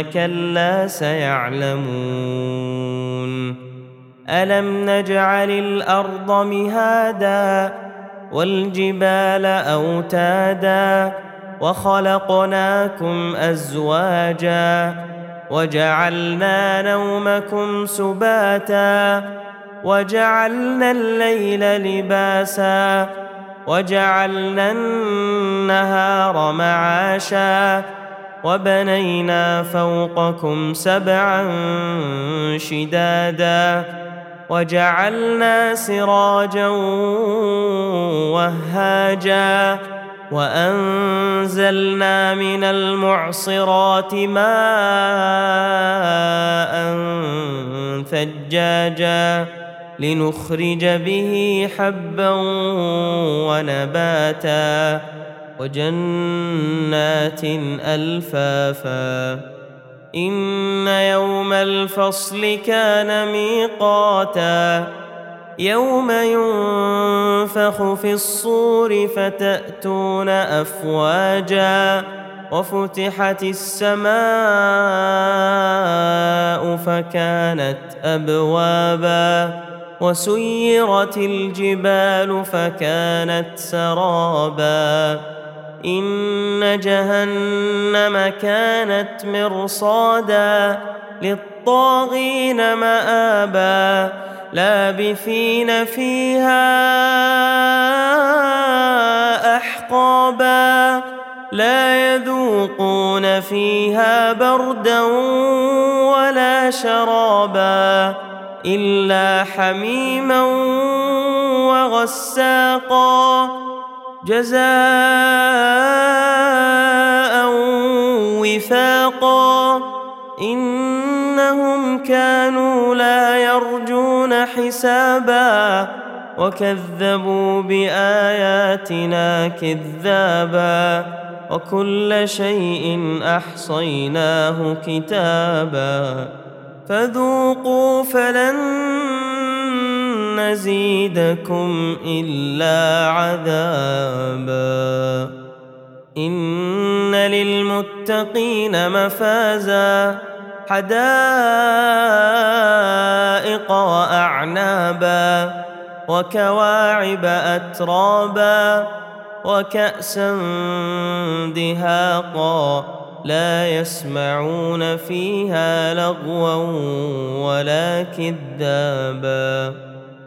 كلا سيعلمون الم نجعل الأرض مهادا والجبال اوتادا وخلقناكم ازواجا وجعلنا نومكم سباتا وجعلنا الليل لباسا وجعلنا النهار معاشا وبنينا فوقكم سبعا شدادا وجعلنا سراجا وهاجا وأنزلنا من المعصرات ماء ثجاجا لنخرج به حبا ونباتا وجنات ألفافا. إن يوم الفصل كان ميقاتا. يوم ينفخ في الصور فتأتون أفواجا. وفتحت السماء فكانت أبوابا. وسيرت الجبال فكانت سرابا. إن جهنم كانت مرصادا للطاغين مآبا لابثين فيها أحقابا لا يذوقون فيها بردا ولا شرابا إلا حميما وغساقا جزاء وفاقا. إنهم كانوا لا يرجون حسابا وكذبوا بآياتنا كذابا. وكل شيء أحصيناه كتابا. فذوقوا فلن نزيدكم إلا عذابا. إن للمتقين مفازا. حدائق وأعنابا. وكواعب أترابا. وكأسا دهاقا. لا يسمعون فيها لغوا ولا كذابا.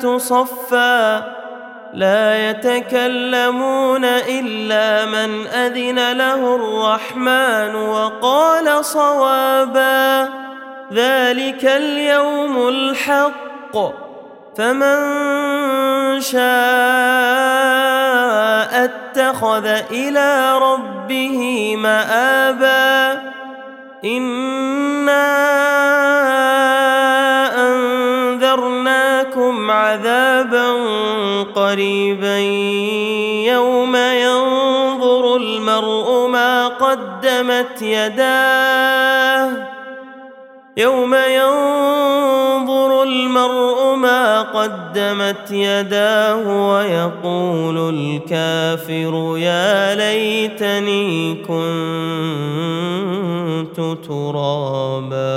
صفا لا يتكلمون إلا من أذن له الرحمن وقال صوابا ذلك اليوم الحق فمن شاء اتخذ إلى ربه مآبا إنا قريبا يوم ينظر المرء ما قدمت يداه. يوم ينظر المرء ما قدمت يداه ويقول الكافر يا ليتني كنت ترابا.